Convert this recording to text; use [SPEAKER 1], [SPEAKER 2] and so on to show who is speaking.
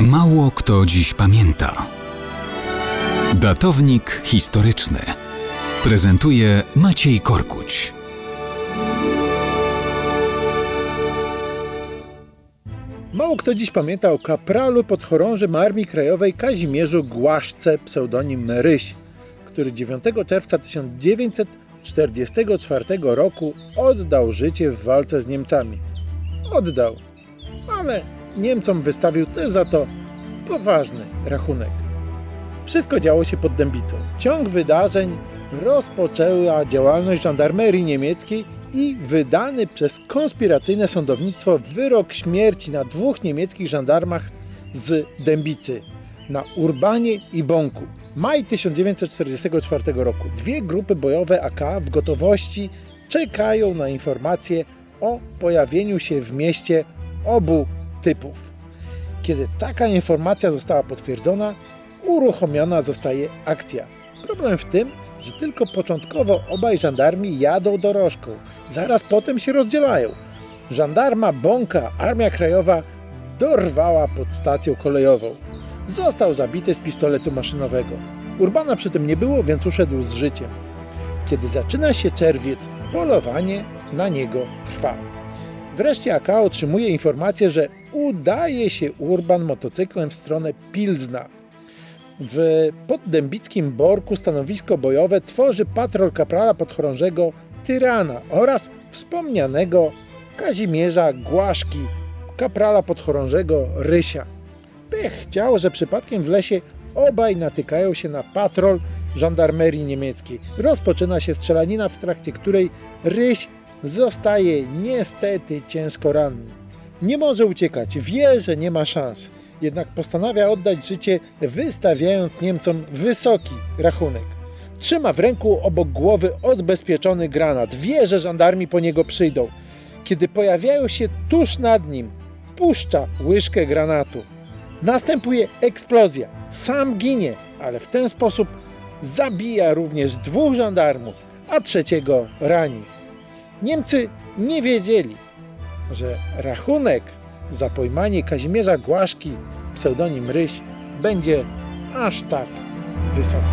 [SPEAKER 1] Mało kto dziś pamięta. Datownik historyczny prezentuje Maciej Korkuć.
[SPEAKER 2] Mało kto dziś pamięta o kapralu podchorążym Armii Krajowej Kazimierzu Głaszce, pseudonim Ryś, który 9 czerwca 1944 roku oddał życie w walce z Niemcami. Oddał, ale Niemcom wystawił też za to poważny rachunek. Wszystko działo się pod Dębicą. Ciąg wydarzeń rozpoczęła działalność żandarmerii niemieckiej i wydany przez konspiracyjne sądownictwo wyrok śmierci na dwóch niemieckich żandarmach z Dębicy, na Urbanie i Bąku. Maj 1944 roku. Dwie grupy bojowe AK w gotowości czekają na informacje o pojawieniu się w mieście obu typów. Kiedy taka informacja została potwierdzona, uruchomiona zostaje akcja. Problem w tym, że tylko początkowo obaj żandarmi jadą dorożką, zaraz potem się rozdzielają. Żandarma Bąka, Armia Krajowa, dorwała pod stacją kolejową. Został zabity z pistoletu maszynowego. Urbana przy tym nie było, więc uszedł z życiem. Kiedy zaczyna się czerwiec, polowanie na niego trwa. Wreszcie AK otrzymuje informację, że udaje się Urban motocyklem w stronę Pilzna. W poddębickim Borku stanowisko bojowe tworzy patrol kaprala podchorążego Tyrana oraz wspomnianego Kazimierza Głaszki, kaprala podchorążego Rysia. Pech chciał, że przypadkiem w lesie obaj natykają się na patrol żandarmerii niemieckiej. Rozpoczyna się strzelanina, w trakcie której Ryś zostaje niestety ciężko ranny. Nie może uciekać, wie, że nie ma szans. Jednak postanawia oddać życie, wystawiając Niemcom wysoki rachunek. Trzyma w ręku obok głowy odbezpieczony granat. Wie, że żandarmi po niego przyjdą. Kiedy pojawiają się tuż nad nim, puszcza łyżkę granatu. Następuje eksplozja. Sam ginie, ale w ten sposób zabija również dwóch żandarmów, a trzeciego rani. Niemcy nie wiedzieli, że rachunek za pojmanie Kazimierza Głaszki, pseudonim Ryś, będzie aż tak wysoki.